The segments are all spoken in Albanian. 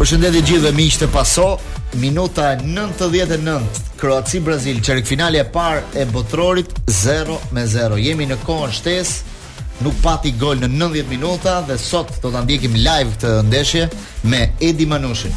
Përshëndetje gjithë miqve të Paso, minuta 99. Kroaci Brazil, çerkfinale e parë e botërorit 0 me 0. Jemi në kohën shtesë nuk pati gol në 90 minuta dhe sot do ta ndjekim live këtë ndeshje me Edi Manushin.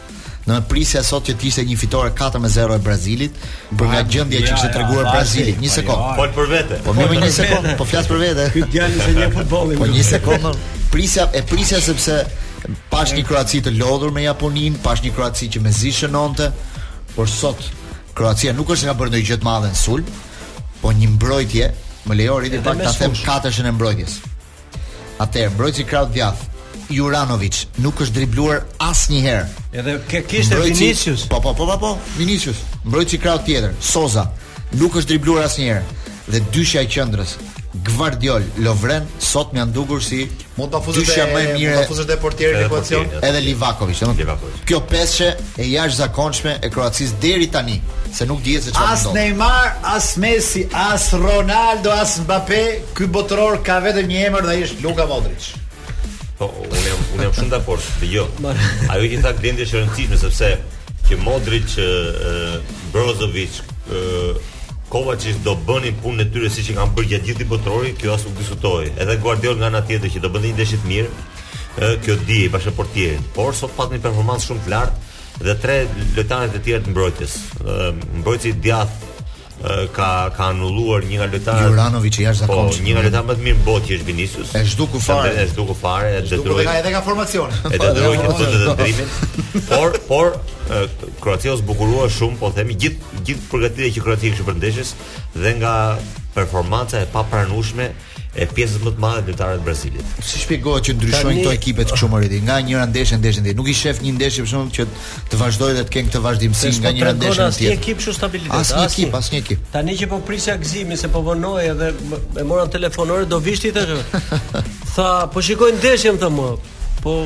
Unë prisja sot që të ishte një fitore 4 me 0 e Brazilit, për nga gjendja që kishte treguar Brazili, një sekond. Po për vete. Po mo një sekond, po flas për vete. Ky djalë s'e njeh futbollin. Po një sekond. Prisja e prisja sepse pash një Kroaci të lodhur me Japoninë, pash një Kroaci që mezi shënonte, por sot Kroacia nuk është se ka bërë ndonjë gjë të madhe në sulm, po në mbrojtje, më lejo Rrit pak ta them katërshen e mbrojtjes. Atëherë, mbrojtësi i krahut djathtë Juranovic nuk është dribluar asnjëherë. Edhe ke kishte Vinicius. Po po po po, po Vinicius. Mbrojtësi i krahut tjetër, Sosa nuk është dribluar asnjëherë dhe dyshja e qendrës Gvardiol Lovren sot më janë dukur si mund ta fusësh më e mirë mund ta fusësh dhe portierin në ekuacion edhe Livakovic domethënë Kjo pesëshe e jashtëzakonshme e Kroacisë deri tani, se nuk dihet se çfarë ndodh. As Neymar, as Messi, as Ronaldo, as Mbappe, ky botëror ka vetëm një emër dhe ai është Luka Modric. Po, unë jam unë jam shumë dakord. Jo. Ajo që tha Glendi është e rëndësishme sepse që Modric, Brozovic, Kovacic do bënin punën e tyre siç e kanë bërë gjatë gjithë botërorit, kjo as nuk diskutohej. Edhe Gvardioli nga ana tjetër që do bënte një ndeshje të mirë, ë kjo dihej bashkë me portierin, por sot patën një performancë shumë të lartë dhe tre lojtarët e tjerë të mbrojtjes. Ë mbrojtësi i djathtë ka ka anulluar një nga lojtarët Juranovic i jashtëzakonshëm. Po, një nga lojtarët më të mirë në botë që është Vinicius. E zhduku fare, e zhduku fare, e detyroi. Zhduku edhe ka formacion. E detyroi të bëjë ndërrimin. Por, por Kroacia u zbukurua shumë, po themi gjithë gjithë përgatitjet që Kroacia kishte para ndeshjes dhe nga performanca e papranueshme e pjesës më të madhe lojtarëve të Brazilit. Si shpjegohet që ndryshojnë këto ekipet kështu mo Rrit? Nga njëra ndeshje në ndeshjen tjetër. Nuk i shef një ndeshje për shkakun që të vazhdojë dhe të kenë këtë vazhdimësi nga njëra ndeshje në tjetër. Asnjë ekip kështu stabilitet. Asnjë ekip, asnjë ekip. Tani që po prisja Gëzimin se po vonoi edhe e mora në telefon ore do vish ti tash. Tha, po shikoj ndeshjen tha mo. Po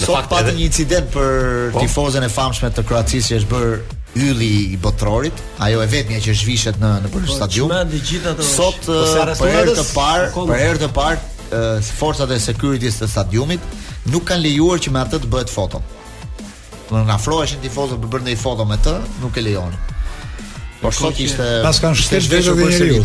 Sot pati edhe... një incident për po? tifozen e famshme të Kroacisë që është bërë ylli i botërorit, ajo e vetmja që zhvishet në në për po, stadium. Sot po, uh, për herë të parë, po, për herë të parë uh, forcat e security të stadiumit nuk kanë lejuar që me atë të bëhet foto. Kur afroheshin tifozët për bërë ndonjë foto me të, nuk e lejonin. Por sot ishte pas kanë shtesh vetë për njeriu.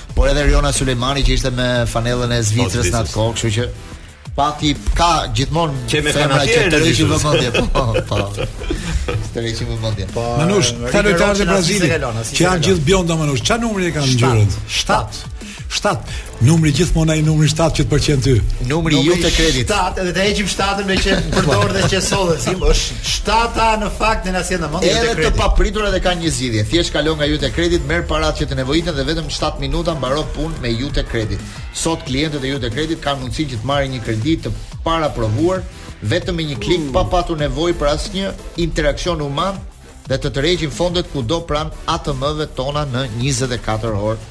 Por edhe Riona Sulejmani që ishte me fanellën e Zvicrës në atë kohë, kështu që prapë ka gjithmonë që me femra që të tërheqin vëmendjen po, po, po. të rëqim më mëndje po, Manush, këta lojtarë të Brazilit që janë gjithë bjonda Manush, ça numri e kanë ngjyrën? 7 7 numri gjithmonë ai numri 7 që të pëlqen ty numri Iute Credit 7 edhe të heqim 7 meqë përdor dhe që sodhësim është Shtata në fakt na sjell në mendje Edhe të papriturat e kanë një zgjidhje. Thjesht kalo nga Iute Credit, merr paratë që të nevojiten dhe vetëm 7 minuta mbaro punë me Iute Credit. Sot klientët e Iute Credit kanë mundësinë që të marrin një kredi të paraprovuar vetëm me një klik pa patur nevojë për asnjë interaksion human dhe të tërheqin fondet kudo pranë ATM-ve tona në 24 orë.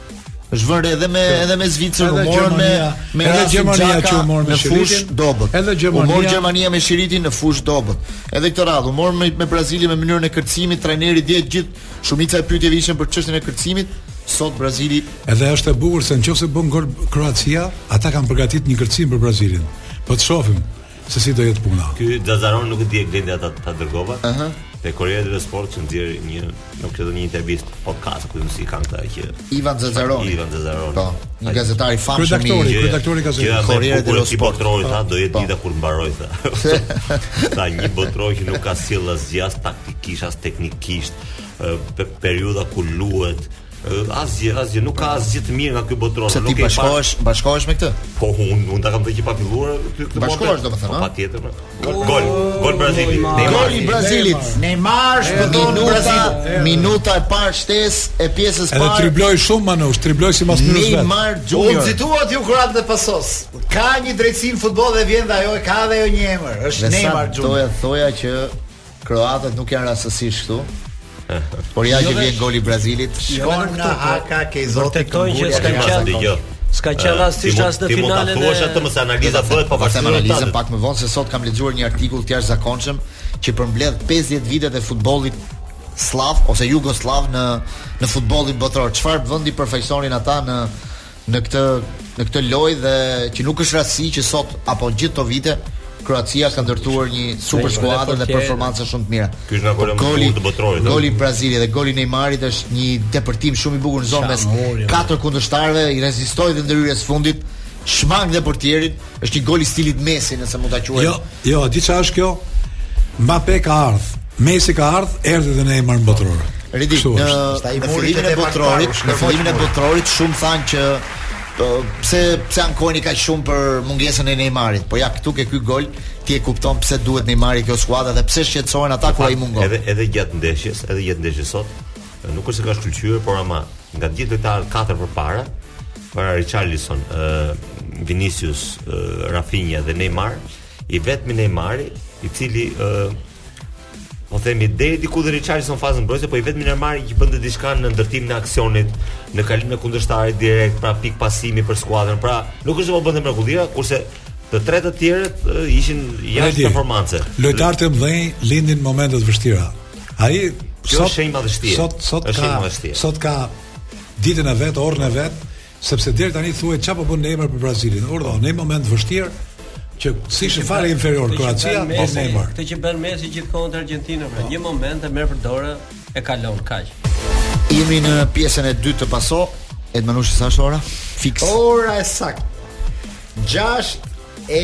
Zhvën edhe me edhe me Zvicrën, u morën me me edhe Gjermania që u mor me shiritin, dobët. Edhe Gjermania. U mor Gjermania me shiritin në fushë dobët. Edhe këtë radhë u mor me, me Brazilin me mënyrën e kërcimit, trajneri dje gjithë shumica e pyetjeve ishin për çështjen e kërcimit. Sot Brazili edhe është e bukur se në qoftë se bën gol Kroacia, ata kanë përgatitur një kërcim për Brazilin. Po të shohim. Se si do jetë puna. Ky Zazzaroni nuk e di Glendi a ta dërgova. Ëh. Uh -huh. Te Corriere Sport që nxjerr një, nuk e di një intervistë podcast si kanë këta që Ivan Zazzaroni. Ivan Zazzaroni. Po, një gazetar i famshëm. Redaktori, i... redaktori i gazetës Corriere Sport. Botërori tha do jetë po. dita kur mbaron tha. Tha një botëror që nuk ka sjell asgjë as taktikisht as teknikisht, periudha ku luhet Asgjë, asgjë, nuk ka asgjë të mirë nga ky botëror. Se ti bashkohesh, par... bashkohesh me këtë? Po un, un ta kam thënë pa filluar këtë këtë Bashkohesh domethënë, po, a? Patjetër. Po. Gol, gol Brazili. Gol i Brazilit. Neymar shpëton Brazilin. Minuta e parë shtesë e pjesës së parë. Edhe dribloi shumë Manush, dribloi si mas minutës vet. Neymar Junior. U nxituat ju kurat dhe pasos. Ka një drejtësi në futboll dhe vjen dhe ajo e ka dhe ajo një emër, është Neymar Junior. Sa doja thoja që Kroatët nuk janë rastësisht këtu. Por ja që vjen goli i Brazilit, shkon në Haka ke zoti këngë. Të thonë që s'ka qenë. S'ka qenë rastisht as në finalen. Ti mund ta thuash atë mos analiza bëhet pa pasim analizën pak më vonë se sot kam lexuar një artikull të jashtëzakonshëm që përmbledh 50 vitet e futbollit sllav ose jugosllav në në futbollin botëror. Çfarë vendi përfaqësonin ata në në këtë në këtë lojë dhe që nuk është rastësi që sot apo gjithë këto vite Kroacia ka ndërtuar një super skuadër dhe performanca shumë të mira. Ky është nga golat më të bukur të botërorit. Goli i Brazilit dhe goli i Neymarit është një depërtim shumë i bukur në zonë mes katër kundërshtarëve, i rezistoi dhe ndërhyrjes së fundit, shmang dhe portierin. Është një gol i stilit Messi, nëse mund ta quajmë. Jo, jo, di çfarë është kjo? Mbappe ka ardh. Messi ka ardh, erdhi dhe Neymar në botëror. Redi, në, në fillimin e botrorit, në fillimin e botrorit shumë thanë që pse pse ankoheni kaq shumë për mungesën e Neymarit, po ja këtu te ky gol, ti e kupton pse duhet Neymari te kjo skuadra dhe pse shqetësohen ata kur ai mungon. Edhe edhe gjatë ndeshjes, edhe gjatë ndeshjes sot, nuk është se ka shkëlqyer, por ama nga gjithë këta katër përpara, Para Richarlison, uh, Vinicius, uh, Rafinha dhe Neymar, i vetmi Neymar, i cili uh, po themi deri diku dhe Richarlison fazën mbrojtëse, po i vetmi Neymar që bënte diçka në ndërtimin e aksionit, në kalimin e kundërshtarit direkt, pra pik pasimi për skuadrën. Pra, nuk është se po bënte mrekullia, kurse të tre të tjerët ishin jashtë performance. Lojtarët e mëdhenj lindin në momente të vështira. Ai sot është shenjë madhështie. Sot sot ka sot ka ditën e vet, orën e vet, sepse deri tani thuhej çfarë po bën Neymar për Brazilin. Urdhon në një moment të vështirë që s'ishte fare inferior Kroacia me Neymar. Këtë që bën Messi gjithkohë te Argentina, pra një moment e merr për dorë e kalon kaq. Jemi në pjesën e dytë të pashë, Edman, sa është ora? Fix. Ora e saktë. 6 e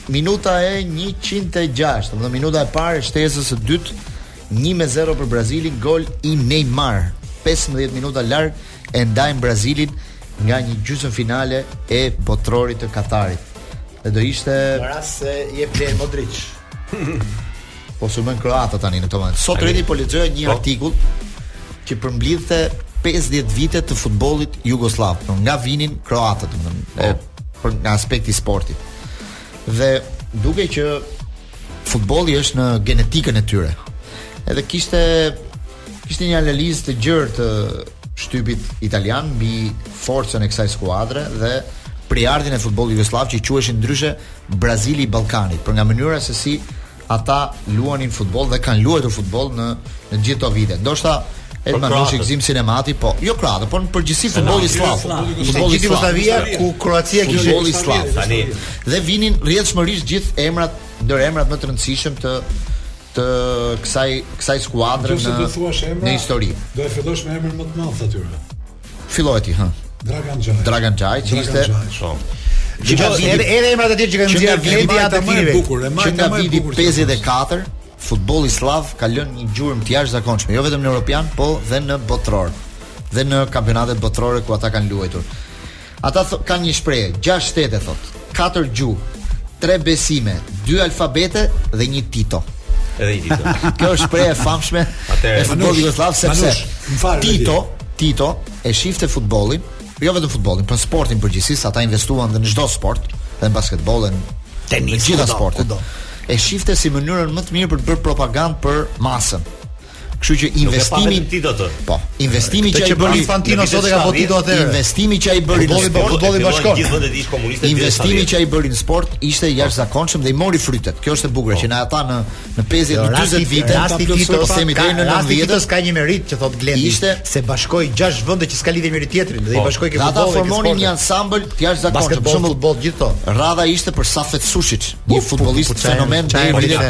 Minuta e njëqind e gjashtë, domethënë minuta e parë e shtesës së dytë, 1 me 0 për Brazilin, gol i Neymar. 15 minuta larg e ndajnë Brazilin nga një gjysmë finale e Botërorit të Katarit. Dhe do ishte në rast se jep lejen Modric. Po sulmojnë kroatët tani në këtë moment. Sot Riti po lexoja një po. artikull që përmblidhte 50 vite të futbollit jugosllav, do nga vinin kroatët, do po. për nga aspekti i sportit. Dhe dukej që futbolli është në genetikën e tyre. Edhe kishte kishte një analizë të gjerë të shtypit italian mbi forcën e kësaj skuadre dhe prejardhjen e futbollit jugosllav që quheshin ndryshe Brazili i Ballkanit, për nga mënyra se si ata luanin futboll dhe kanë luajtur futboll në në gjithë këto vite. Ndoshta Edman është i Gëzim Sinemati, po jo kroatë, por në përgjithësi futbolli sllav. Futbolli i Jugosllavisë ku Kroacia kishte futbolli sllav tani. Dhe vinin rrjedhshmërisht gjithë emrat, ndër emrat më të rëndësishëm të të kësaj kësaj skuadre në në histori. Do të fillosh me emrin më të madh aty. Filloje ti, hë. Dragan Xhajiç. Dragan Xhajiç ishte po. Gjithashtu edhe edhe emrat e tjerë që kanë nxjerrë Gledi ata më e bukur, e marrë nga viti 54, futbolli sllav ka lënë një gjurmë të jashtëzakonshme, jo vetëm në europian, po dhe në botëror dhe në kampionatet botërore ku ata kanë luajtur. Ata kanë një shprehje, gjashtë shtete thotë. katër gjuhë, tre besime, dy alfabete dhe një Tito. Edhe një Tito. Kjo është shprehje e famshme e futbollit jugosllav sepse Tito, Tito e shifte futbollin, jo vetëm futbollin, por sportin përgjithësisht, ata investuan dhe në çdo sport, dhe në basketboll, në tenis, gjitha sportet. E shifte si mënyrën më të mirë për të bërë propagandë për masën. Kështu që investimi i tij do të. Po, investimi që ai bëri Infantino sot e ka votuar atë. Investimi që ai bëri në sport, futbolli bashkon. Gjithë vendet ish komuniste. Investimi që ai bëri në sport ishte jashtëzakonshëm dhe i mori frytet. Kjo është e bukur po. që na ata në në 50 jo, në 40 vite rasti i Titos them deri në 90 ka një merit që thot Glendi ishte se bashkoi gjashtë vende që s'ka lidhje me njëri tjetrin dhe i po. bashkoi ke futbolli. Ata formonin një ansambël të jashtëzakonshëm. Për shembull, gjithë to. Radha ishte për Safet Sushic, një futbollist fenomen deri në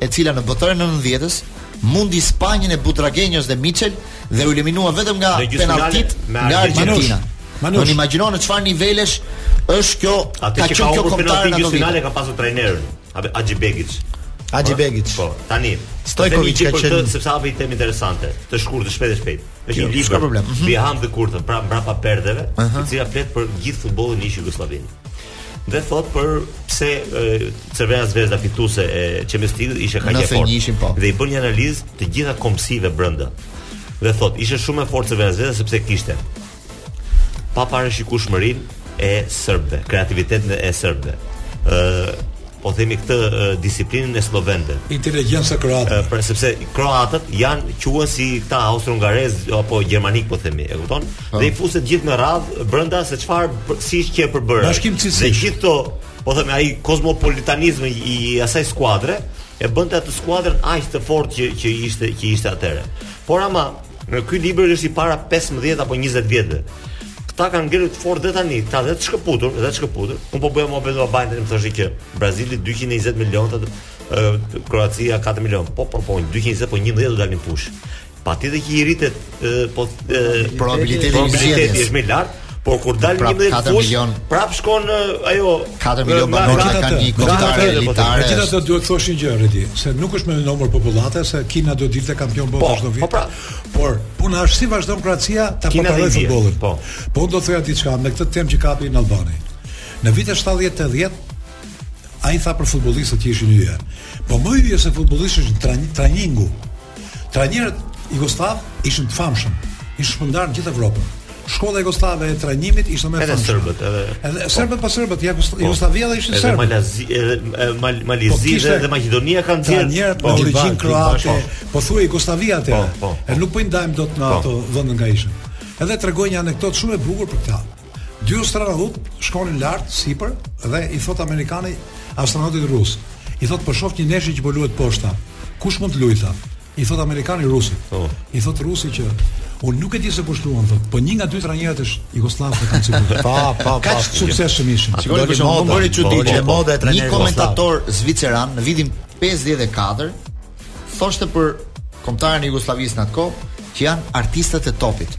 e cila në botërorin e nëntëdhjetës mundi Spanjën e Butragenjos dhe Michel dhe u eliminua vetëm nga penaltit nga Argentina. Manush, Unë imagjino në çfarë nivelesh është kjo atë që ka qenë kjo kombëtare në finale ka pasur trajnerin Axhi Begic. Axhi po, Begic. Po, tani Stojkovic ka qenë sepse hapi një temë interesante, të shkurtë, të shpejtë, të shpejtë. Është një libër. Ka problem. Behind mhm. the Curtain, pra mbrapa perdeve, i cila flet për gjithë futbollin në Jugosllavinë. dhe thot për pse Cervena Zvezda fituese e Champions League ishte kaq e fortë. Po. Dhe i bën një analizë të gjitha kombësive brenda. Dhe thot, ishte shumë e fortë Cervena Zvezda sepse kishte paparashikueshmërinë e serbëve, kreativitetin e serbëve. ë po themi këtë disiplinën e sllovenëve. Inteligjenca kroate. Pra sepse kroatët janë quhen si këta austro-hungarez apo gjermanik po themi, e kupton? Po. Dhe i fuste gjithë me radh brenda se çfarë siç ishte e përbërë. Bashkim cilësi. Dhe gjithë to, po themi ai kozmopolitanizmi i asaj skuadre e bënte atë skuadrën aq të fortë që që ishte që ishte atëhere. Por ama Në ky libër është i para pesëmbëdhjetë apo njëzet vjetëve. Këta kanë ngelur të fortë dhe tani, këta dhe të shkëputur, dhe të shkëputur. Unë po bëja muhabet me babain dhe më thoshte që Brazili 220 milionë, thotë Kroacia 4 milionë. Po po po, 220 po 11 do dalin n'fush. Patjetër që i rritet po probabiliteti, probabiliteti është më i lartë, Por kur dal prap, 11 n'fush, milion, prap shkon uh, ajo 4 milion banorë që kanë një kombëtare elitare. Gjithë atë duhet të thosh një gjë Redi, se nuk është me numër popullate se Kina do të dilte kampion botë po, çdo vit. Po, pra. Por puna është si vazhdon Kroacia ta përparojë futbollin. Po. Po do të thoja diçka me këtë temë që kapi Albani. Në vitet 70-80 ai tha për futbollistët që ishin yje. Po më yje se futbollistët ishin trajnerët. Trajnerët jugosllav ishin të famshëm, ishin shpërndarë në gjithë Evropën. Shkolla jugosllave e trajnimit ishte më e famshme. Edhe serbët, edhe edhe serbët pa serbët, ja Jugosllavia dhe ishin serbë. Edhe Malazi, edhe Mal Malizi po, dhe edhe Maqedonia kanë dhënë trajnerë po, me origjinë kroate. Po thuaj Jugosllavia atëhere. Po, po, po. nuk po i ndajmë dot në ato vende nga ishin. Edhe tregoi një anekdot shumë e bukur për këtë. Dy astronautë shkonin lart sipër dhe i thot amerikani astronautit rus. I thot po shoh një ndeshje që po luhet poshtë. Kush mund të luajë tha? I thot amerikani rusit. Oh. I thot rusi që unë nuk e di se kush luan thot, po një nga dy trajnerët është Jugosllav dhe kanë çuar. Pa, pa, pa. Ka sukses shumë ishin. Shikoni për shembull, bëri çudi që moda e trajnerit. Një komentator zviceran në vitin 54 Thoshte për kombëtaren e Jugosllavisë në atë kohë që janë artistët e topit.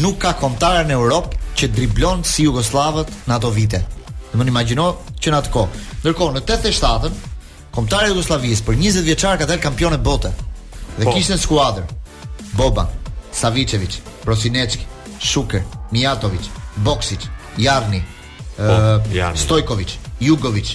Nuk ka kombëtare në Europë që driblon si jugosllavët në ato vite. Domethënë imagjino që në atë kohë. Ndërkohë në 87-ën kombëtarja e Jugosllavisë për nën 20 vjeç ka dalë kampione bote. Dhe po. kishte në skuadër. Boban, Savicevic, Prosinecki, Shuker, Mijatovic, Boksic, Jarni, po, uh, Jarni. Stojkovic, Jugovic,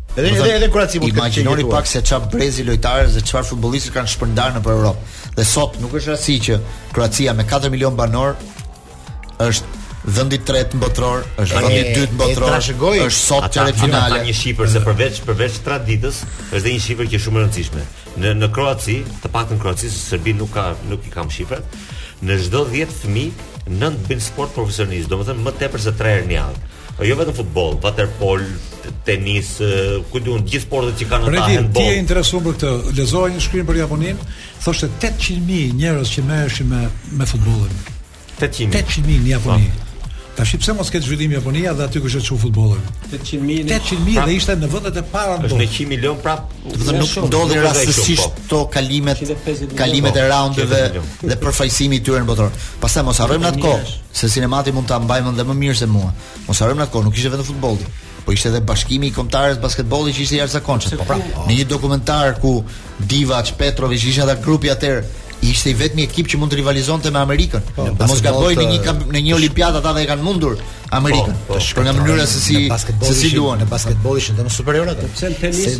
Edhe edhe edhe Kroacia mund të imagjinoni pak se çfarë brezi lojtarësh dhe çfarë futbollistësh kanë shpërndarë nëpër Europë. Dhe sot nuk është rasti që Kroacia me 4 milion banorë është vendi i tretë në botëror, është vendi i dytë në botëror. Është sot çerekfinale. Ka një shifër se përveç përveç traditës, është dhe një shifër që është shumë e rëndësishme. Në në Kroaci, të paktën në Kroaci, Serbi nuk ka nuk i kam shifrat. Në çdo 10 fëmijë, 9 bëjnë sport profesionalisht, domethënë më tepër se 3 herë në javë. Po jo vetëm futboll, waterpol, tenis, ku di unë gjithë sportet që kanë ata handball. Ti je interesuar për këtë? Lexova një shkrim për Japoninë, thoshte 800.000 njerëz që merreshin me me futbollin. 800.000. 800.000 në Japoni. Po. Tash pse mos ketë zhvillim Japonia dhe aty kush e çu futbollin? 800.000. 800.000 pra, dhe ishte në vendet e para në botë. Është 100 milion prap. Domethënë nuk ndodhin rastësisht po. këto kalimet, kalimet e raundeve dhe përfaqësimi i tyre në botëror. Pastaj mos harrojmë atë kohë. Se Sinemati mund ta mbajë mend dhe më mirë se mua. Mos harrojmë në atë kohë nuk ishte vetëm futbolli, po ishte edhe bashkimi i kombëtares së basketbollit që ishte i jashtëzakonshëm. Po pra, në një dokumentar ku Divac, Petrovic ishin ata grupi atëherë ishte i vetmi ekip që mund të rivalizonte me Amerikën. Po, po mos gaboj në një kamp, në një olimpiadë ata dhe e kanë mundur Amerikën. Po, po, për nga mënyra se si se si luanin në basketboll ishin domos superior ata. Pse në tenis?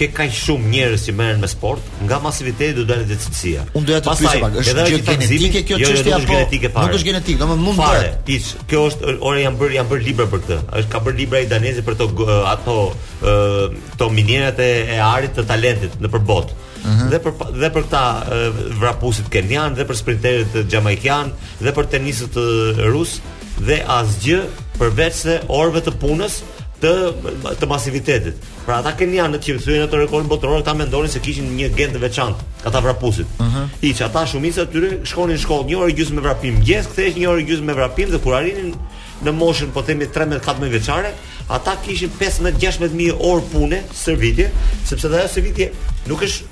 ke kaq shumë njerëz që merren me sport, nga masiviteti do dalë dhe cilësia. Unë doja të pyesja pak, është gjë gjenetike kjo jo, jo, çështja apo nuk është gjenetike, domethënë mund të fare. Hiç, kjo është ora janë bërë janë bërë libra për këtë. Është ka bërë libra ai danezi për to ato to minierat e, e arit të talentit nëpër botë. Uh mhm. -huh. Dhe për dhe për këta vrapuesit kenianë dhe për sprinterët xhamajkanë dhe për tenistët rusë dhe asgjë përveçse orëve të punës të të masivitetit. Pra ata kenianë që thyen ato rekordin botëror, ata mendonin se kishin një gen të veçantë, ata vrapuesit. Ëh. Uh -huh. Hiç ata shumica e tyre shkonin në shkollë një orë gjysmë me vrapim, mëngjes kthehesh një orë gjysmë me vrapim dhe kur arrinin në moshën po themi 13-14 vjeçare, ata kishin 15-16000 orë pune stërvitje, sepse ajo stërvitje nuk është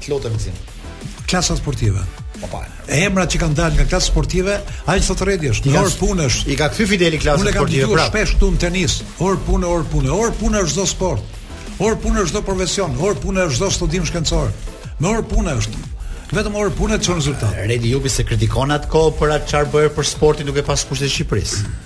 Të lutem Gzim. Klasa sportive. Po pa. Emrat që kanë dalë nga klasa sportive, ai sot Redi është. Me orë punë është. I ka kthy Fideli klasën sportive prapë. Unë kam dëgjuar shpesh këtu në tenis, orë punë, orë punë, orë punë është çdo sport. Orë punë është çdo profesion, orë punë është çdo studim shkencor. Me orë punë është. Vetëm orë punë çon rezultat. Redi Jupi s'e kritikon atë kohë për atë çfarë bëhet për sportin duke pas kushtet e Shqipërisë.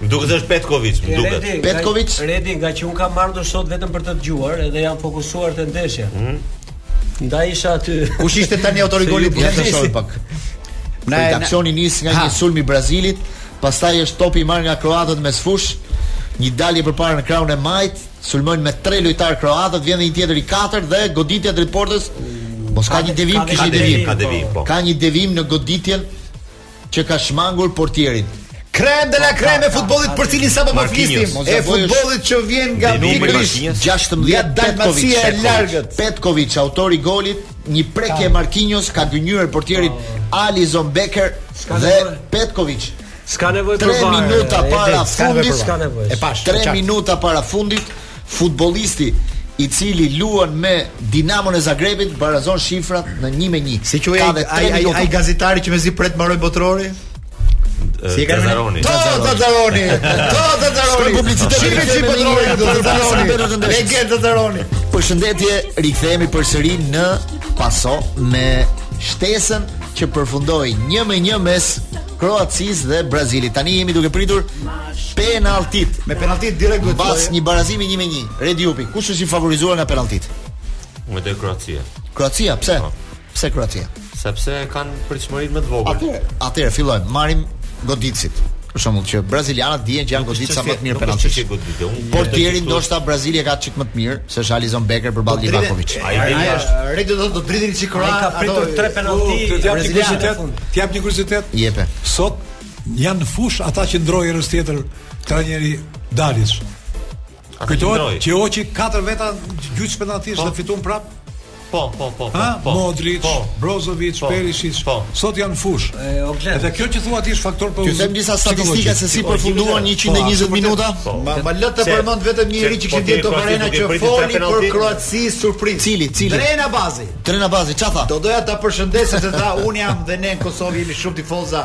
Më duket se është Petkovic, më duket. Petkovic. Redi nga që un kam ardhur sot vetëm për të dëgjuar dhe jam fokusuar te ndeshja. Ëh. Mm. Ndaj isha aty. Kush ishte tani autori i golit? Ja, shoh pak. Aksioni nis nga një sulm i Brazilit, pastaj është topi i marrë nga kroatët mes fush, një dalje përpara në krahun e majt, sulmojnë me tre lojtarë kroatët, vjen dhe një tjetër i katërt dhe goditja drejt portës. Mos ka një devijim, kishte devijim. Ka devijim, po. Ka një devijim në goditjen që ka shmangur portierin. Krem de la po, krem e futbollit për cilin sapo po flisnim, e futbollit që vjen nga pikërisht 16 ja Dalmacia e largët. Petkovic, autori i golit, një prekje e Marquinhos ka gënjyer portierin po. Alisson Becker dhe Petkovic. S'ka nevojë për VAR. 3 minuta para fundit, s'ka nevojë. E pash 3 minuta para fundit. Futbollisti i cili luan me Dinamon e Zagrebit barazon shifrat në 1 me 1. Si quhej ai ai ai, ai gazetari që mezi pret mbarojë botërori? Si e ka Zaroni. To do Zaroni. To do Zaroni. Publicitet i vjen me një do Zaroni. Legend do Zaroni. Përshëndetje, rikthehemi përsëri në Paso me shtesën që përfundoi 1 me 1 mes Kroacisë dhe Brazilit. Tani jemi duke pritur penaltit. Me penaltit direkt duhet të bëjë. Pas një barazimi 1 me 1. Redi Jupi, kush është i favorizuar nga penaltit? Unë them Kroacia. Kroacia, pse? Po. Pse Kroacia? Sepse kanë pritshmërinë më të vogël. Atëherë, atëherë fillojmë. Marrim goditësit. Për shembull që brazilianët dihen që janë goditësa më të mirë penalti. Portieri ndoshta Brazili e ka çik më të mirë. Se është Alisson Becker përballë Livakovic. Ai dini është. Re do të thotë do dridhen çik kroatët. Ai ka pritur tre penallti. Të jap një kuriozitet. Të jap një kuriozitet. Jepe. Sot janë në fush ata që ndërroi herës tjetër trajneri Dalic. Kujtohet që hoqi katër veta gjuajtës penalltish dhe fituan prap. Po, po, po, po. Ha, po, Modric, po, Brozovic, po, Perisic, po. sot janë në fushë. Edhe kjo që thua ti është faktor për. Ju them disa statistika se si përfunduan 120 po, minuta. Po, ma ma lë të përmend vetëm njerin që kishte ditë Torrena që foli për Kroaci surprizë. Cili, cili? Trena bazi. Trena bazi, çfarë tha? Do doja ta përshëndes se tha un jam dhe ne në Kosovë jemi shumë tifoza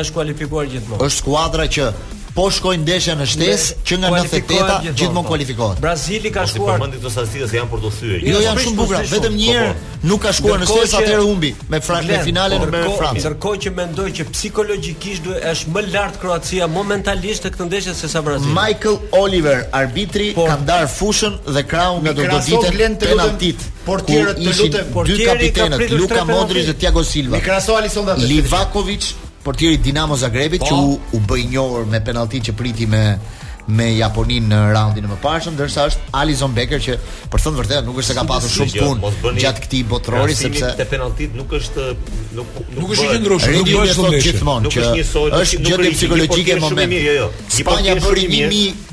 Është kualifikuar gjithmonë. Është skuadra që po shkoi ndeshja në shtesë që nga 98-a gjithmonë po. kualifikohet. Brazili ka shkuar. Përmendi këto se janë për të thyer. Jo, janë shumë të bukura, vetëm një herë po, po. nuk ka shkuar në shtesë atëherë humbi me Francë në finalen në Berlin Francë. Ndërkohë që mendoj që psikologjikisht duhet është më lart Kroacia momentalisht në këtë ndeshje se sa Brazili. Michael Oliver, arbitri, ka ndar fushën dhe krahun nga do goditen penaltit. Portierët të lutem, portieri, kapitenët Luka Modric dhe Thiago Silva. Mi krahaso Alisson dhe Livakovic, portieri i Dinamo Zagrebit po. që u, u bë i njohur me penalltitë që priti me me Japoninë në raundin e mëparshëm, ndërsa është Alisson Becker që për thënë të vërtetën nuk është se ka pasur shumë punë gjatë këtij botërori sepse te penalltitë nuk është nuk nuk, nuk është qendruar, nuk është gjithmonë që është gjendje psikologjike në moment. Jo, jo. Spanja bëri 1000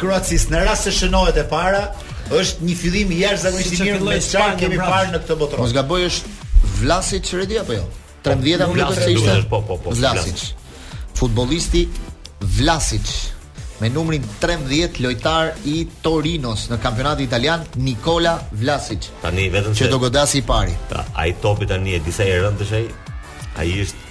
Kroacisë në rast se shënohet e para, është një fillim jashtëzakonisht i mirë me çfarë kemi parë në këtë botëror. Mos gaboj është Vlasic Redi apo jo? 13 apo nuk është ishte? Po, po, po. Vlasic. Futbollisti Vlasic me numrin 13 lojtar i Torinos në kampionatin italian Nikola Vlasic. Tani vetëm që do godasë i pari. Pra, ai topi tani e disa herë rëndësh ai. Ai është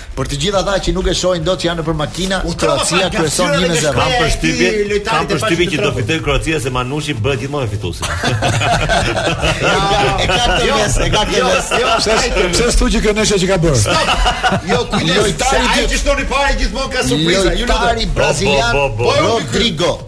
Për të gjithë ata që nuk e shohin dot që janë nëpër makina, Kroacia kryeson 1 me 0. Kam përshtypjen, kam përshtypjen që do fitojë Kroacia se Manushi bëhet gjithmonë fituesi. E ka të jo, mes, e ka të jo, mes. Jo, pse pse ç'qe kjo ndeshja që ka bërë? Jo, kujdes. Lojtari që gjuan i pari gjithmonë ka surpriza. Ju lutem. Lojtari brazilian po, po, po, Rodrigo.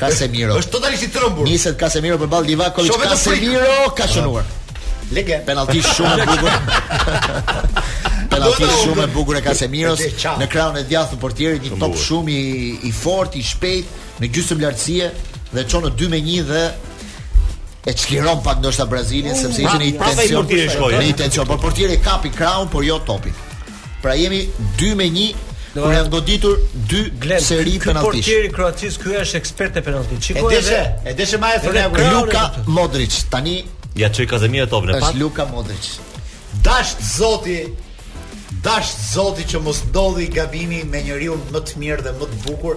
Casemiro. Është totalisht i trembur. Niset Casemiro përballë Livakovic. Shoh vetëm frikë. Casemiro ka shënuar. Lege. Penalti shumë e bukur. Penalti Dona shumë e unë. bukur e Casemiros E qartë. në krahun e djathtë të portierit, një top shumë i i fortë, i shpejtë, në gjysmë lartësie dhe çon në 2 me 1 dhe e çliron pak ndoshta Brazilin sepse ishte në një prapë në tension. portieri shkoi, Në një tension, por portieri e kapi krahun, por jo topin. Pra jemi 2 me 1 kur janë goditur 2 Glen, seri ky penalltish. portieri i Kroacisë ky është ekspert te penalltitë. E Shikoj deshe, e deshe ma e thënë ja kur- Luka Modric tani Ja çoi Casemiro topin e është parë. Luka Modric. Dashtë Zoti, dashtë Zoti që mos ndodhë gabimi me njeriun më të mirë dhe më të bukur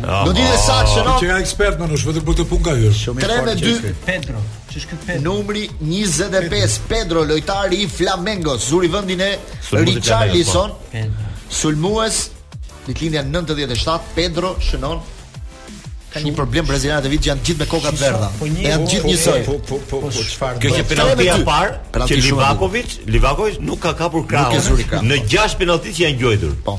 Do di dhe sa që Që janë ekspert mënesh, vetëm për këtë punë ka hyrë. Shumë i fortë. 3-2 Pedro. Ç'është ky Pedro? Numri 25 Pedro lojtari i Flamengos, zuri vendin e Richarlison. Sulmues i datëlindjes 97 Pedro shënon ka një problem brazilianët sivjet janë gjithë me koka të verdha. Po një janë gjithë njësoj. Po po po po çfarë? Kjo qe penalti e parë që Livakovic, Livakovic nuk ka kapur krahun. Në 6 penalti që janë gjuajtur. Po.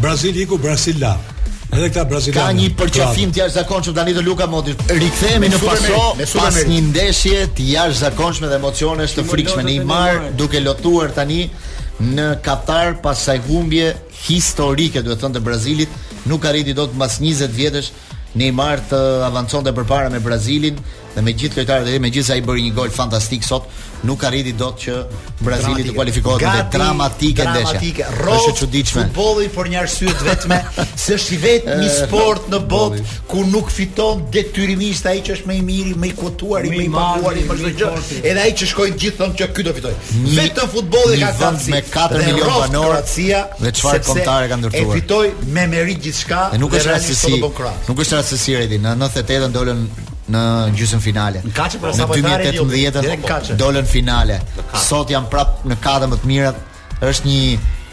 Brazil iku Brazil la. Edhe këta brazilianë. Ka një përqafim të jashtëzakonshëm tani te Luka Modric. Rikthehemi në Pasó pas një ndeshje të jashtëzakonshme dhe emocionesh të frikshme. Neymar duke lotuar tani në Katar pas kësaj humbje historike, duhet thënë të Brazilit, nuk arriti dot mbas 20 vjetësh Neymar të avanconte përpara me Brazilin Dhe me gjithë lojtarët e tij, megjithëse ai bëri një gol fantastik sot, nuk arriti dot që Brazili të kualifikohet vërtet dramatike ndeshja. Dramatike, është e çuditshme. Futbolli për një arsye të vetme, se është i vetmi një sport në botë ku nuk fiton detyrimisht ai që është më i miri, më i kuotuar, më i paguar, më çdo gjë. Edhe ai që shkojnë gjithë thonë që ky do fitojë. Vetëm futbolli ka vend me 4 milionë banorë Kroacia dhe çfarë kombëtare ka ndërtuar. E fitoi me meritë gjithçka. Nuk është rastësi. Nuk është rastësi Redi, në 98-ën dolën në gjysmë finale. Në kaq pra sapo tani në 2018 dolën në finale. Sot janë prap në katër më të mirat. Është një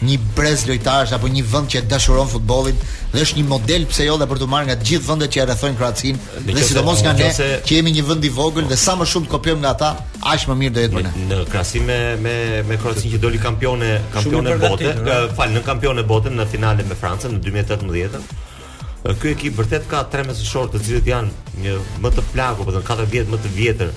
një brez lojtarësh apo një vend që e dashuron futbollin dhe është një model pse jo edhe për t'u marrë nga të gjithë vendet që e rrethojnë Kroacinë dhe sidomos nga ne që jemi një vend i vogël dhe sa më shumë të kopjojmë nga ata aq më mirë do jetë për ne në krahasim me me me Kroacinë që doli kampione kampione bote fal nënkampione bote në finalen me Francën në 2018 Ky ekip vërtet ka tre mesfushorë të cilët janë një më të plakur, pra 4 vjet më të vjetër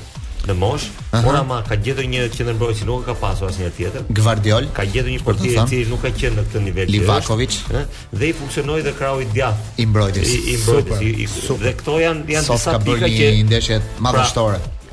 në moshë, por ama ka gjetur një qendërmbrojtës që nuk ka pasur asnjë tjetër. Gvardiol ka gjetur një portier i cili nuk ka qenë në këtë nivel. Livakovic, ëh, dhe i funksionoi dhe krahu i djathtë. I mbrojtës, i mbrojtës, i dhe këto janë janë disa pika që ndeshjet bëri madhështore. Pra,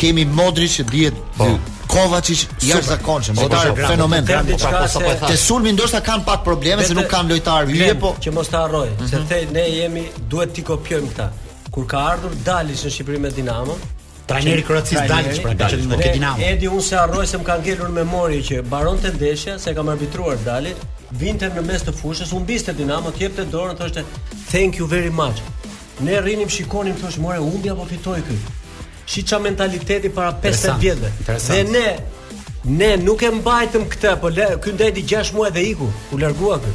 Kemi Modric që dihet po. Kovacic jashtëzakonshëm, po, lojtar po, fenomen. Te sulmi ndoshta kanë pak probleme se nuk kanë lojtar hyje, po që mos ta harroj, se mhm, the ne jemi duhet t'i kopjojmë këta. Kur ka ardhur Dalic në Shqipëri me Dinamo, trajneri i Kroacisë Dalic pra Dalic me Dinamo. Edi unë s'e harroj se më ka ngelur në memorie që mbaronte ndeshja se e kam arbitruar Dalic, vinte në mes të fushës, humbiste Dinamo, të jepte dorën, thoshte thank you very much. Ne rrinim shikonim thoshim more humbi apo fitoi ky. Shi ça mentaliteti para 15 vjetëve. Dhe ne ne nuk e mbajtëm këtë, po le, ky ndenji 6 muaj dhe iku, u largua ky.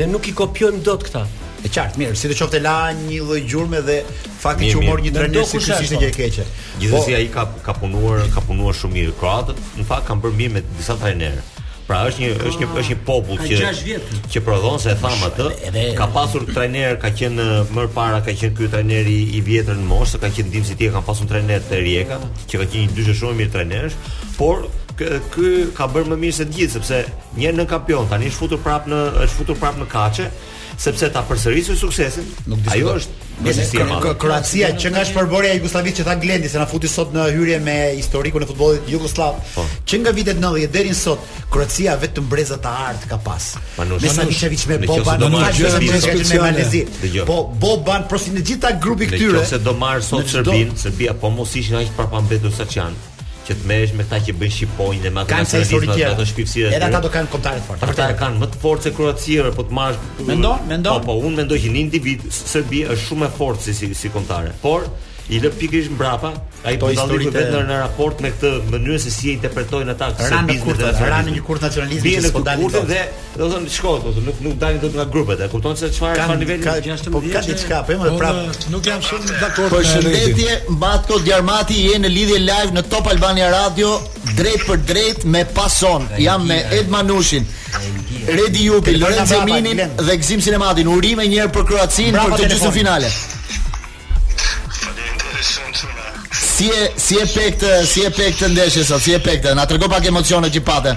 Ne nuk i kopjojmë dot këta. E qartë, mirë, sidoqoftë la një lloj gjurme dhe fakti që u mor një trajner si ky s'ishte gjë e keqe. Gjithsesi po- ai ka ka punuar, ka punuar shumë mirë kroatët, në fakt kanë bërë mirë me disa trajnerë. Pra është një është një është një popull që që prodhon se e thamë atë. Ka pasur trajner, ka qenë më parë ka qenë ky trajneri i vjetër në moshë, ka qenë dikush tjetër, kanë pasur trajner te Rijeka, që ka qenë një dyshe shumë e mirë trajnerësh, por ky ka bërë më mirë se të gjithë sepse njëherë nënkampion tani është futur prapë në është futur prapë në katërshe, sepse ta përsërisësh suksesin, nuk diskutoj. Ajo është aftësi e madhe. Kroacia që nga shpërbërja e Jugosllavisë që tha Glendi se na futi sot në hyrje me historikun e futbollit jugosllav, po. që nga vitet 90 deri më sot, Kroacia vetëm breza të artë ka pas. Me Savicevic me Boban, do të jetë me Mal të Zi. Po Boban Prosinecki gjithë grupi i këtyre. Nëse do marr sot Serbinë, Serbia po mos ishin aq prapambetur sa ç'janë. që të merresh me këta që bëjnë shqiponjë dhe me ato nacionalizmat dhe ato shpifësira. Edhe ata do kanë kombëtare të forta. Ata kanë më të fortë se Kroacia, po të marrësh. Mendo, mendo. Po, po, unë mendoj që në individ Serbia është shumë e fortë si si, si kombëtare. Por i lë pikërisht mbrapa, ai po thoshte vetë në, në raport me këtë mënyrë se si e interpretojnë ata këtë biznes. Ranë në kurth nacionalizmi që s'po dalin. Dhe Do të thonë shko, do të nuk nuk dalin dot nga grupet. E kupton se çfarë çfarë niveli ka gjithashtu. Po ka diçka, po më prap. Nuk jam shumë dakord me Redin. Përshëndetje, Matko Djarmati je në lidhje live në Top Albania Radio, drejtpërdrejt me Pason. Jam me Ed Manushin. Redi Jupi, Lorenz Zeminin dhe Gzim Sinematin. Urime një herë për Kroacinë për të gjysmë finale. Si e si e pe si e pe ndeshjen sot, si e pe. Na trego pak emocionet që pate.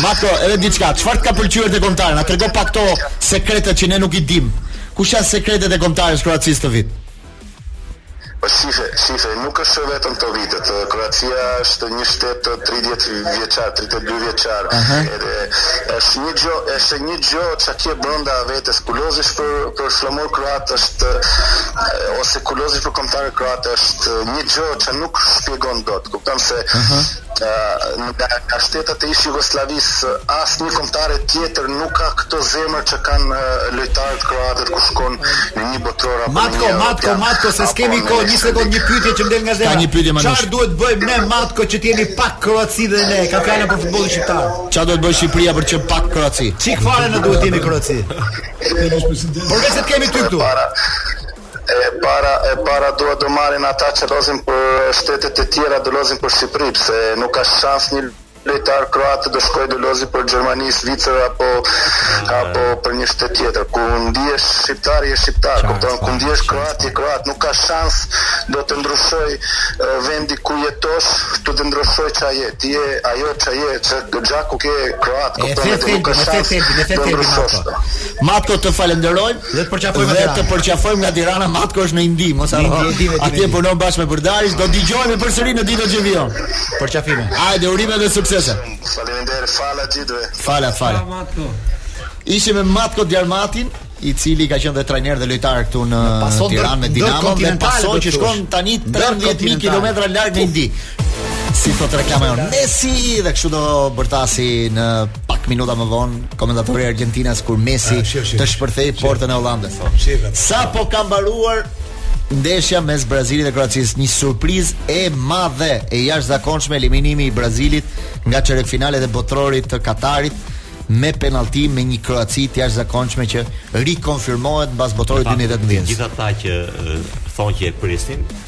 Matko, edhe diçka, çfarë të ka pëlqyer te kombëtarja, na trego pak këto sekretet që ne nuk i dimë. Kush janë sekretet e kombëtares Kroacisë këtë vit? Po shife, shife, nuk është vetëm këtë vit. Kroacia është një shtet 30 vjeçar, 32 vjeçar. Aha. Edhe është një gjë, është një gjë që ke brenda vetes. Kur lozish për për flamur kroat është ose kur lozish për kombëtar kroat është një gjë që nuk shpjegon dot. Kupton se Aha. Nga shtetet e ish-Jugosllavisë asnjë kombëtare tjetër nuk ka këtë zemër që kanë lojtarët kroatë kur shkon në një botëror apo në një europian. Matko, Matko, Matko, se s'kemi kohë, një sekondë, një pyetje që më del nga zemra. Çfarë duhet të bëjmë ne, Matko, që të jemi pak Kroaci dhe ne, e kam fjalën për futbollin shqiptar? Çfarë duhet të bëjë Shqipëria për të qenë pak Kroaci? Çik fare na duhet të jemi Kroaci. Përveçse të kemi ty këtu. E para e para duhet do marrin ata që lozin për shtetet e tjera do lozin për Shqipëri se nuk ka shans një lojtar kroat do shkojë do lozë për Gjermani, Zvicër apo apo për një shtet tjetër. Kur ndihesh shqiptar je shqiptar, Çfarë kupton? Kur ndihesh thotë? kroat je kroat, nuk ka shans do të ndryshojë eh, vendi ku jetosh, të të ndryshojë ça je. Ti je ajo ça je, që gjakun ke kroat, E kupton? E the Edhe nuk ka thelbin, e the shans thelbin, e the do thelbin ndryshosh. Matko. Matko të falenderojmë. Dhe të përqafojmë nga Tirana. Dhe të përqafojmë nga Tirana, Matko është në Indi, mos harro. Në Indi, Indi, Atje punon bashkë me Bërdaris, do dëgjojmë përsëri në ditët që vijojnë. Përqafime. Hajde, urime dhe suksese. Faleminderit, fala të gjithëve. Fala, fala. Ciao Matko. Ishim me Matko Djarmatin, i cili ka qenë dhe trajner dhe lojtar këtu në Tiranë me Dinamo dhe Pason që shkon tani 13000 kilometra larg në Indi. Si thotë reklama jonë, Messi dhe kështu do bërtasë në Pak minuta më vonë, komentatori argjentinas kur Messi ah, shir, shir, të shpërthejë portën e Hollandës. Sapo ka mbaruar ndeshja mes Brazilit dhe Kroacisë, një surprizë e madhe e jashtëzakonshme eliminimi i Brazilit nga çerekfinalet e Botërorit të Katarit me penallti me një Kroaci të jashtëzakonshme që rikonfirmohet mbas Botërorit 2018. Gjithë ata që thonë që e prisnin,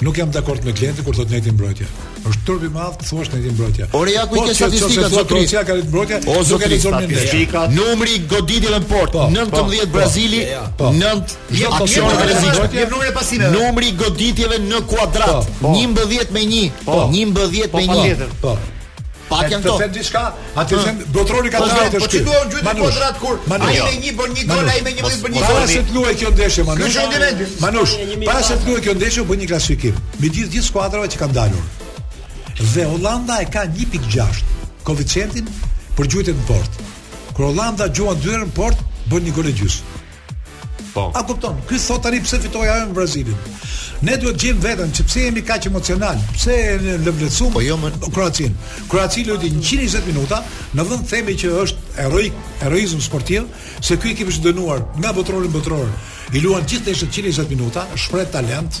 Nuk jam dakord me Glentin kur thotë neti mbrojtje. Është turp i madh të thuash neti mbrojtje. Por ja ku i ke statistikat sot ti. Kroacia ka neti mbrojtje. O zot i zon me Numri goditjeve në port, 19 po, po, Brazili, 9 jo aksione të rrezikshme. Një numër e pasime. Numri goditjeve në kuadrat, 11 me 1. 11 me 1. Po. Pak janë to. Të them diçka, atë që botrori ka dalë të shkëmbë. Po çdo gjë të kuadrat kur ai me një bën një gol, ai me një bën një gol. Para se të luajë kjo ndeshje Manush. Manush, para se të luajë kjo ndeshje bën një klasifikim. Me gjithë gjithë skuadrave që kanë dalur. Dhe Holanda e ka 1.6 koeficientin për gjuajtjen në port. Kur Holanda gjuan dyer në port, bën një gol e gjysmë. Po. A kupton? Ky thot tani pse fitoi ajo me Brazilin. Ne duhet të gjejmë veten që pse jemi kaq emocional, pse e nënvlersum po jo më Kroacin. Kroaci luajti 120 minuta, në vend themi që është heroik, heroizëm sportiv, se ky ekip është dënuar nga botërori në botëror. I luan gjithë ndeshjet 120 minuta, shpreh talent,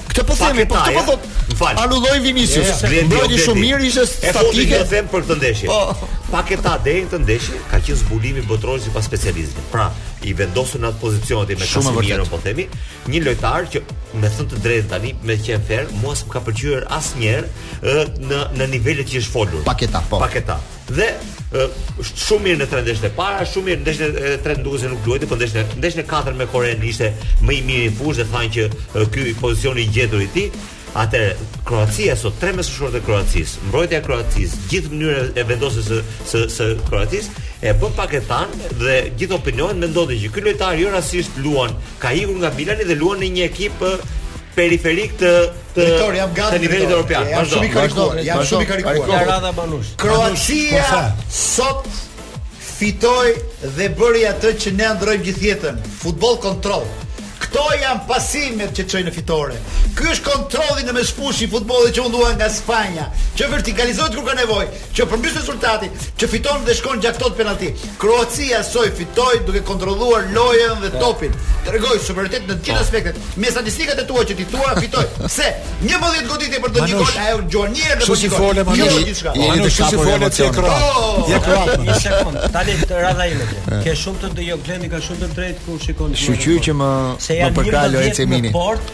Këtë po themi, po këtë po thot. Fal. Anulloi Vinicius. Yeah, yeah. Mbrojti shumë mirë, ishte statike. Po them për këtë ndeshje. Po. Paketa deri në këtë ndeshje ka qenë zbulimi i botërorit sipas specialistëve. Pra, i vendosur në atë pozicion aty me Casemiro po themi, një lojtar që me thënë të drejtën tani me qen fer, mua s'm ka pëlqyer asnjëherë në në nivelet që është folur. Paketa, po. Paketa. Dhe është shumë mirë në tre ndeshjet e para, shumë mirë në ndeshjen e tretë duket se nuk luajti, por ndeshjen e ndeshjen e katërt me Korenë ishte më i miri në fushë dhe thanë që ky është pozicioni i gjetur i tij. Atëherë Kroacia sot tre mesfushorët e Kroacisë, mbrojtja e Kroacisë, gjithë mënyra e vendosjes së së së Kroacisë e bën Paketan dhe gjithë opinionet mendonin që ky lojtar jo rastisht luan, ka ikur nga Milani dhe luan në një ekip periferik të Drejtor, jam gati. Të nivelit europian. Jam shumë i karikuar. Jam shumë i karikuar. Radha Manush. Kroacia po sot fitoi dhe bëri atë që ne andrrojmë gjithë jetën, futboll kontroll. Këto janë pasimet që çojnë në fitore. Ky është kontrolli në mesfushë i futbollit që u ndua nga Spanja, që vertikalizohet kur ka nevojë. Që përmbys rezultati, që fiton dhe shkon gjatë kjo te penallti. Kroacia sot fitoi duke kontrolluar lojën dhe topin. Tregoi superioritet në të gjitha po. aspektet. Me statistikat e tua që ti thua, fitoi. Pse? 11 goditje për të një gol, ajo gjuan një herë dhe po shikon. Fole më shumë gjithçka. Po nuk si fole ti kra. Ja kra. Një sekond. Tani të radha ime. Ke shumë të jo Glendi ka shumë të drejtë kur shikon. Shuqyr që më më përkrah Lorenzo Mini. Në port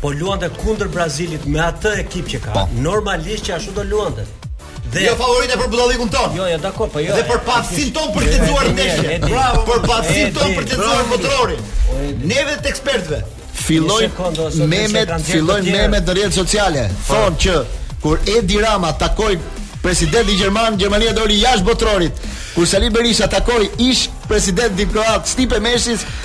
Po luante kundër Brazilit me atë ekip që ka. Po. Normalisht që ashtu do luante. Dhe jo favorite për budallikun ton. Jo, jo, dakor, po jo. Dhe për paaftsin ton për të lexuar ndeshje. Bravo, për paaftsin ton për të lexuar botrorin. Neve të ekspertëve. Filloi memet, filloi memet në rrjetet sociale. Po. Thonë që kur Edi Rama takoi presidentin gjerman, Gjermania doli jashtë botrorit. Kur Sali Berisha takoi ish presidentin kroat Stipe Mesic,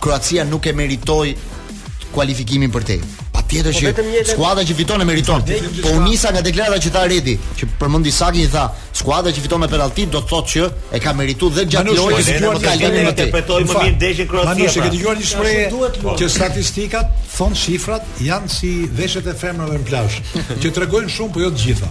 Kroacia nuk e meritoi kualifikimin për ty. Patjetër po që vetëm një skuadra që fiton e meriton. Po u nisa nga deklarata që tha Redi, që përmendi Saki tha, skuadra që fiton me penallti do të thotë që e ka merituar dhe gjatë lojës që dëgjuar të kalojë në atë. Interpretoi më mirë ndeshjen Kroacia. Manush, pra, e ke dëgjuar një shprehje që statistikat thonë shifrat janë si veshjet e femrave në plazh, që tregojnë shumë, por jo të gjitha.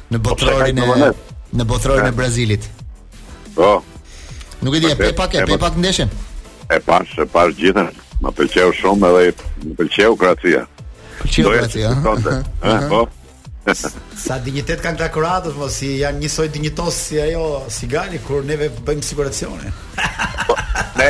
Në po, botërorin e në botërorin e Brazilit. Po. Nuk e di, e pe pak, e pe ndeshjen. E pashë, e pashë gjithën. Më pëlqeu shumë edhe më pëlqeu Kroacia. Pëlqeu Kroacia. Ëh, po. Sa dinjitet kanë kroatët, po si janë njësoj dinjitoz si ajo, Sigali kur neve bëjmë siguracione. Po, ne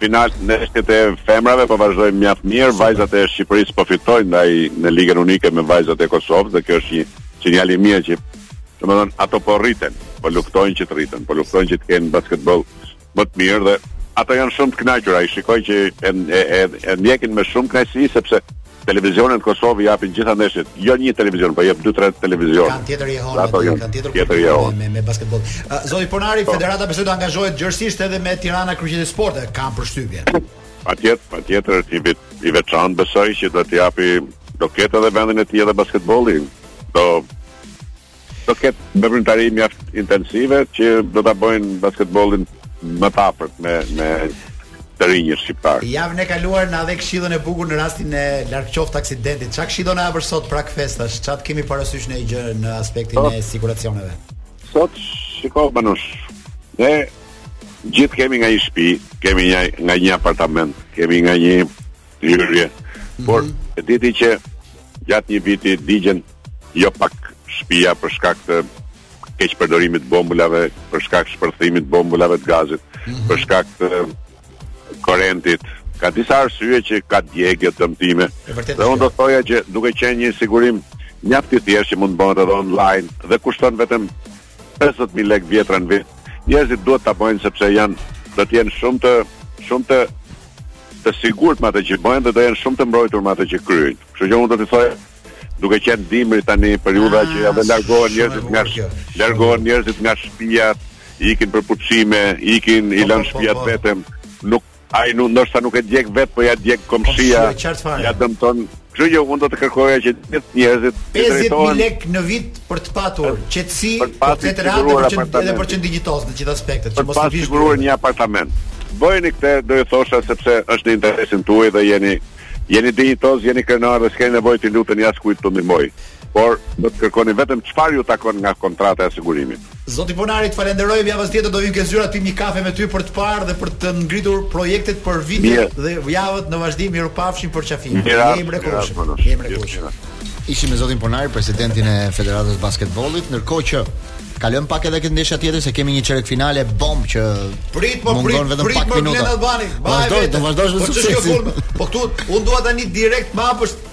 Final ndeshjet e femrave po vazhdojnë mjaft mirë. Vajzat e Shqipërisë po fitojnë ndeshje në Ligën Unike me vajzat e Kosovës dhe kjo është një sinjal i mirë që domethënë ato po rriten, po luftojnë që të rriten, po luftojnë që të kenë basketboll më të mirë dhe ato janë shumë të kënaqura. I shikoj që e e e, e ndjekin me shumë kënaqësi sepse Televizionet në Kosovë i japin gjithë ndeshjet. Jo një televizion, po 2-3 televizione. Kanë tjetër jehonë, ato janë kanë tjetër tjetër jehonë me, me basketboll. Uh, zoti Ponari, po. federata besoj do angazhohet gjerësisht edhe me Tirana Kryeqytet i Sporteve, kam përshtypjen. Patjetër, patjetër është një vit i veçantë besoj që do të japi do ketë edhe vendin e tij edhe basketbolli. Do do të ketë veprimtari mjaft intensive që do ta bëjnë basketbollin më të afërt me me të rinjtë shqiptarë. Javën e kaluar na dhe këshillën e bukur në rastin e larg qoftë aksidentit. Çfarë këshillon për sot prag festash? Ça të kemi parasysh në gjë në aspektin sot, e siguracioneve? Sot shiko Manush. Ne gjithë kemi nga një shtëpi, kemi nga nga një apartament, kemi nga një Hyrje. Mhm. Por e di ti që gjatë një viti digjen jo pak shtëpia për shkak të keqpërdorimit të bombulave, për shkak shpërthimit bombulave të gazit, mm -hmm. për shkak të korrentit, ka disa arsye që ka djegje dëmtime. Dhe unë do të thoja që duke qenë një sigurim mjaft i thjeshtë që mund të bëhet edhe online dhe kushton vetëm 50000 lekë vjetra në vit. Njerëzit duhet ta bëjnë sepse janë do të jenë shumë të shumë të të sigurt me atë që bëjnë dhe do jenë shumë të mbrojtur me atë që kryejnë. Kështu që unë do të thoja duke qenë dimri tani periudha që ja dhe ah, largohen njerëzit nga largohen njerëzit nga shtëpiat, ikin për pushime, ikin i po, lënë po, po, shtëpiat vetëm, nuk Ai nuk ndoshta nuk e djeg vetë, po ia djeg komshia. Po, qartë fare. Ia dëmton. Kështu që unë do të kërkoja që të gjithë njerëzit të drejtohen 50000 lek në vit për të patur qetësi, për të patur të drejtë për të qenë dinjitoz në të gjitha aspektet, që mos të vish siguruar një apartament. Bëjeni këtë, do ju thosha sepse është në interesin tuaj dhe jeni jeni dinjitoz, jeni krenar dhe s'keni nevojë t'i luteni askujt t'ju ndihmojë. Por do të kërkoni vetëm çfarë ju takon nga kontrata e sigurimit. Zoti Ponari, të falenderoj, javën tjetër do vim ke zyra të pim një kafe me ty për të parë dhe për të ngritur projektet për vitet dhe javët në vazhdim, mirupafshim, përqafim. Je i mrekullueshëm. Je i mrekullueshëm. Ishim me zotin Ponari, presidentin e Federatës së Basketbollit, ndërkohë që kalojm pak edhe te ndeshja tjetër se kemi një çerek finale bomb që prit po prit vetëm prit, pak minuta. Vazhdoj, do vazhdosh me po sukses. Po këtu un dua tani direkt më hapësh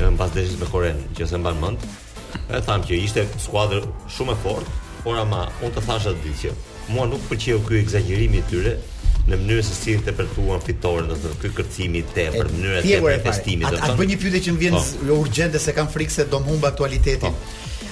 Mbas ndeshjes me Korenë, në qoftë se mban mend, e tham që ishte skuadër shumë e fortë, por ama unë të thashë atë ditë që mua nuk pëlqeu ky ekzagjerimi i tyre në mënyrë se si interpretuan fitoren, do të thotë ky kërcimi i tepër, mënyra e tepër e festimit, do të thotë. A të bëj një pyetje që më vjen po. urgjente se kam frikë se do më humb aktualitetin. Po.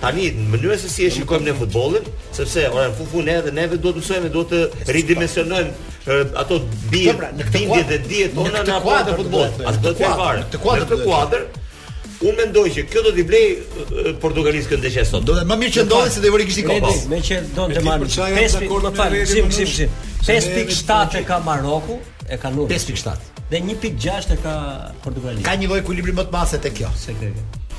Tani në mënyrën se si e shikojmë ne futbollin, sepse pra në fund fund ne edhe neve duhet të mësojmë, duhet të ridimensionojmë ato bi pra, bindje dhe dije tona në raport futbollit. As do të fare. Në këtë kuadër Unë mendoj që kjo do t'i vlejë Portugalisë kjo ndeshje sot. Do të më mirë që ndodhi se do i vëri kishte kopa. Me që do të marrë. Pesë pikë më fal, sim sim sim. 5.7 e ka Maroku, e ka Londri. 5.7. Dhe 1.6 e ka Portugalia. Ka një lloj ekuilibri më të madh se te kjo. Se kjo.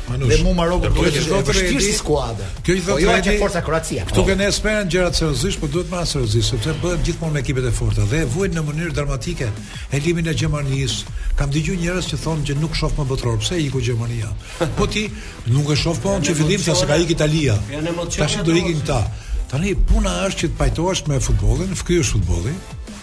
Manush. Dhe mua Maroku do të jetë vështirë si skuadër. Kjo i thotë po, jo Redi. Forca Kroacia. Këtu kanë esperan gjëra të seriozisht, por duhet marrë seriozisht sepse bëhet gjithmonë me ekipet e forta dhe vuajnë në mënyrë dramatike. Eliminimin e Gjermanisë, kam dëgjuar njerëz që thonë që nuk shoh më botëror, pse iku Gjermania? Po ti nuk e sheh po që fillim se ka ikë Italia. Tash do ikin këta. Tani puna është që të pajtohesh me futbollin, ky është futbolli.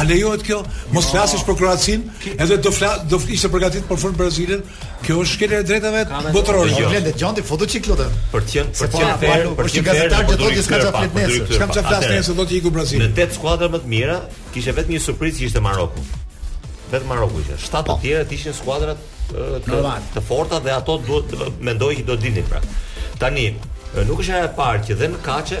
A lejohet kjo? Mos jo. flasësh për Kroacinë, edhe do fla, do ishte përgatitur për fund Brazilin. Kjo është shkelje e drejtave botërore. Jo, lëre të nxjerrë foto çik të lutem. Për të qenë për të qenë fair, për të qenë gazetar që thotë s'ka çfarë flet nesër. S'kam çfarë flas nesër po të iku Brazili. Në tetë skuadra më të mira, kishte vetëm një surprizë që ishte Maroku. Vetëm Maroku ishte. Shtatë të po. tjera ishin skuadrat të, të forta dhe ato duhet mendoj që do dilnin pra. Tani, nuk është e parë që dhe në kaçe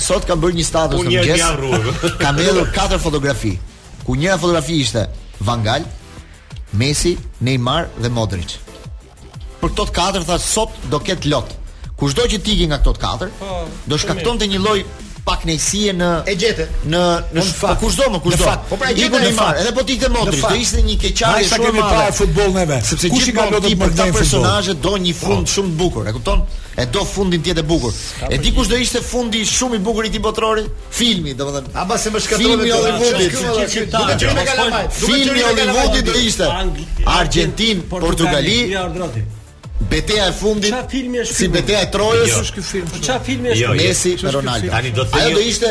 Sot kam bërë një status në mëngjes. Kam hedhur katër fotografi. Ku njëra fotografi ishte Van Gaal, Messi, Neymar dhe Modric. Për këto të katër thashë sot do ket lot. Kushdo që të ikë nga këto të katër, po, do shkaktonte një lloj pakënaqësie në e gjete në në po, po kushdo më kushdo. Fakt, po pra gjete në fakt, edhe po të ikte Modric, do ishte një keqardhje shumë e madhe. Sa kemi parë futboll neve. Sepse gjithë i kanë lotët për këta personazhe do një fund po. shumë të bukur, e kupton? E do fundin tjetër bukur. E di kush do ishte fundi shumë i bukur i këtij botërori? Filmi, domethënë. Ah pse më shkatërrove filmi Hollywoodi, duke qenë me kalamaj. Filmi Hollywoodi do ishte Argjentinë, Portugali. Beteja e fundit. Çfarë filmi është? Si beteja e Trojës? Jo, është ky film. Po çfarë filmi është? Jo, jo. Messi me Ronaldo. Tani do të thënë. Ajo do ishte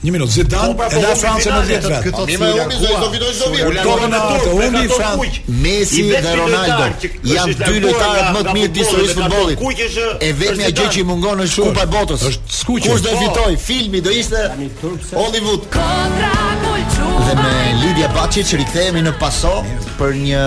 Një minutë, Zidane po, pra, po, e la Francën në 10 vetë. Këto të fila kush do fitojë çdo vit. Ula do në atë, unë i Francë, Messi dhe Ronaldo janë dy lojtarët më të mirë të historisë së futbollit. E vetmja gjë që i mungon është Kupa e Botës. Është skuqje. Kush do po. fitojë? Filmi do ishte Hollywood. Dhe me Lidija Bačić rikthehemi në paso për një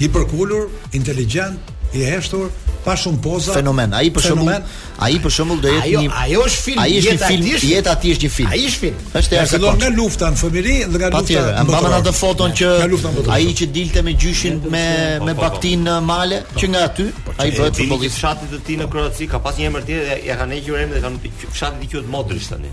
i përkulur, inteligjent, i heshtur, pa shumë poza. Fenomen. Ai për shembull, ai për shembull do jetë një Ajo është film, ai është një film, jeta e tij është një film. Ai është film. Është e asaj. Nga lufta në fëmijëri dhe nga lufta. Patjetër, mbaj mend atë foton që ai që dilte me gjyshin me po, me po, po. bagëtinë në male, që nga aty ai bëhet futbollist. Fshatit të tij në Kroaci ka pas një emër tjetër, ia kanë hequr emrin dhe kanë fshati i quhet Modric tani.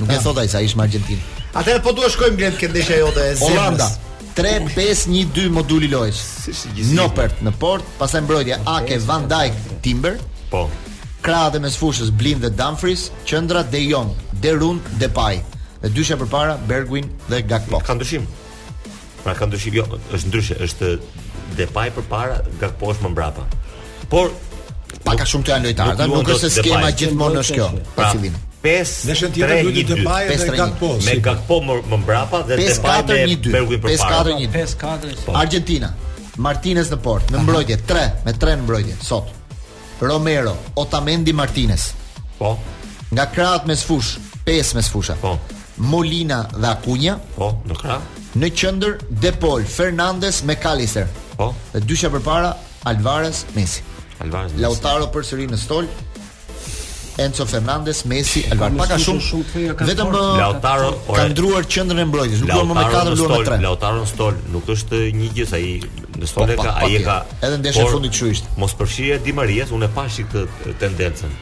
Nuk e thotë ai sa ish në Argjentinë. Atëherë po duhet shkojmë glen këtë ndeshja jote e zemrës. Holanda 3-5-1-2 moduli i lojës. Noppert në portë, pastaj mbrojtja Ake, Van Dijk, Timber. Po. Krahët e mesfushës Blind dhe Dumfries, qendra De Jong, De Roon, Depay. Dhe dyshja përpara Bergwijn dhe Gakpo. Ka ndryshim. Pra ka ndryshim, jo, është ndryshe, është Depay përpara, Gakpo është më mbrapa. Por pak a shumë ata janë lojtarët, nuk, nuk është se skema gjithmonë është kjo. Pra, pa fillim. 5 në ndeshjen tjetër duhet të Depay dhe Gakpo. Me Gakpo më, më mbrapa dhe Depay me Bergwijn përpara. 5-4-1-2. 5-4-1-2. Argentina. Martinez në portë, në mbrojtje 3, me 3 në mbrojtje sot. Romero, Otamendi, Martinez. Po. Nga krahët mesfushë, pesë mesfusha. Po. Molina dhe Acuña. Po, në krah. Në qendër De Paul, Fernandez, Mac Allister. Po. Dhe dyshja përpara Alvarez, Messi. Alvarez. Messi. Lautaro përsëri në stol. Enzo Fernandez, Messi, Alvarez. Pak a shumë vetëm uh, Lautaro ka ndërruar qendrën e mbrojtjes. Nuk luan më me 4, luan me 3. Lautaro në stol nuk është një gjë sa i Në stol po, ka ai ka edhe ndeshjen e fundit kështu ishte. Mospërfshirja e Di Marias, unë e pashë këtë tendencën.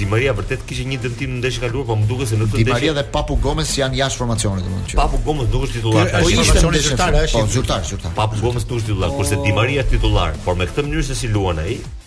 Di Maria vërtet kishte një dëmtim në ndeshjen e kaluar, por më duket se në këtë ndeshje Di Maria dhe Papu Gomez janë jashtë formacionit, domethënë. Papu Gomez nuk është titullar tash. Po ishte në ndeshje tjetër, është. Po zyrtar, zyrtar. Papu Gomez nuk është titullar, kurse Di Maria është titullar, por me këtë mënyrë se si luan ai,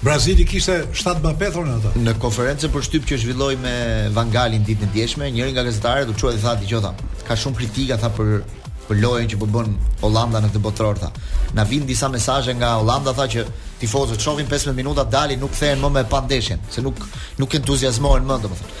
Brazili kishte shtatë Mbappé thonë ata. Në konferencën për shtyp që zhvilloi me Van Galin ditën e djeshme, njëri nga gazetarët u çua dhe tha dëgjo tha, ka shumë kritika tha për për lojën që po bën Holanda në këtë botëror tha. Na vijnë disa mesazhe nga Holanda tha që tifozët shohin 15 minuta dalin nuk kthehen më me e pa ndeshjen, se nuk nuk entuziazmohen më domethënë.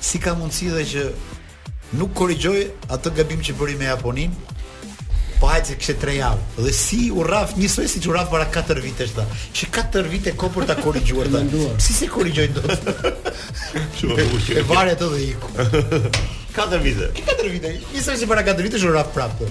Si ka mundësi dhe që nuk korrigjoi atë gabim që bëri me Japoninë? Po hajt se kishte tre javë Dhe si u rrah njësoj siç u rrah para 4 vitesh ta Që 4 vite kohë për ta korrigjuar ta Si s'e korrigjoi do të E vare ato dhe iku 4 vite 4 vite Njësoj si para 4 vitesh u rrah prapë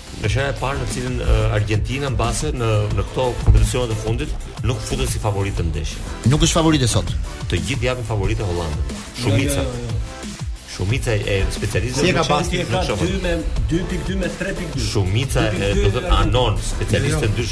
Është hera e parë në cilën Argentina mbase në në këto kompeticione të fundit nuk futet si favorite në ndeshje. Nuk është favorite sot. Të gjithë japin favorite Holandën. Shumica. Jo, jo, jo, jo. Shumica e specialistëve si e ka bashkë në çfarë? 2 me 2.2 me 3.2. Shumica e do të anon specialistë jo, jo. ndrysh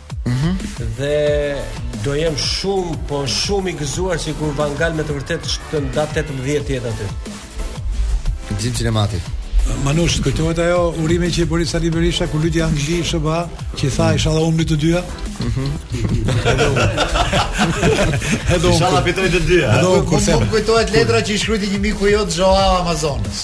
Mm -hmm. Dhe do jem shumë, po shumë i gëzuar sikur Van Gaal me të vërtetë të nda 18 tjetë aty. Gjim Cinemati. Manush, të kujtohet ajo urimi që i bëri Sali Berisha kur luante Angli SHBA, që tha mm. inshallah humbshin të dyja. Mhm. Edhe unë. Inshallah fitojnë të dyja. Edhe unë kur se. Nuk kujtohet letra që i shkruajti një miku jot Joao Amazonës.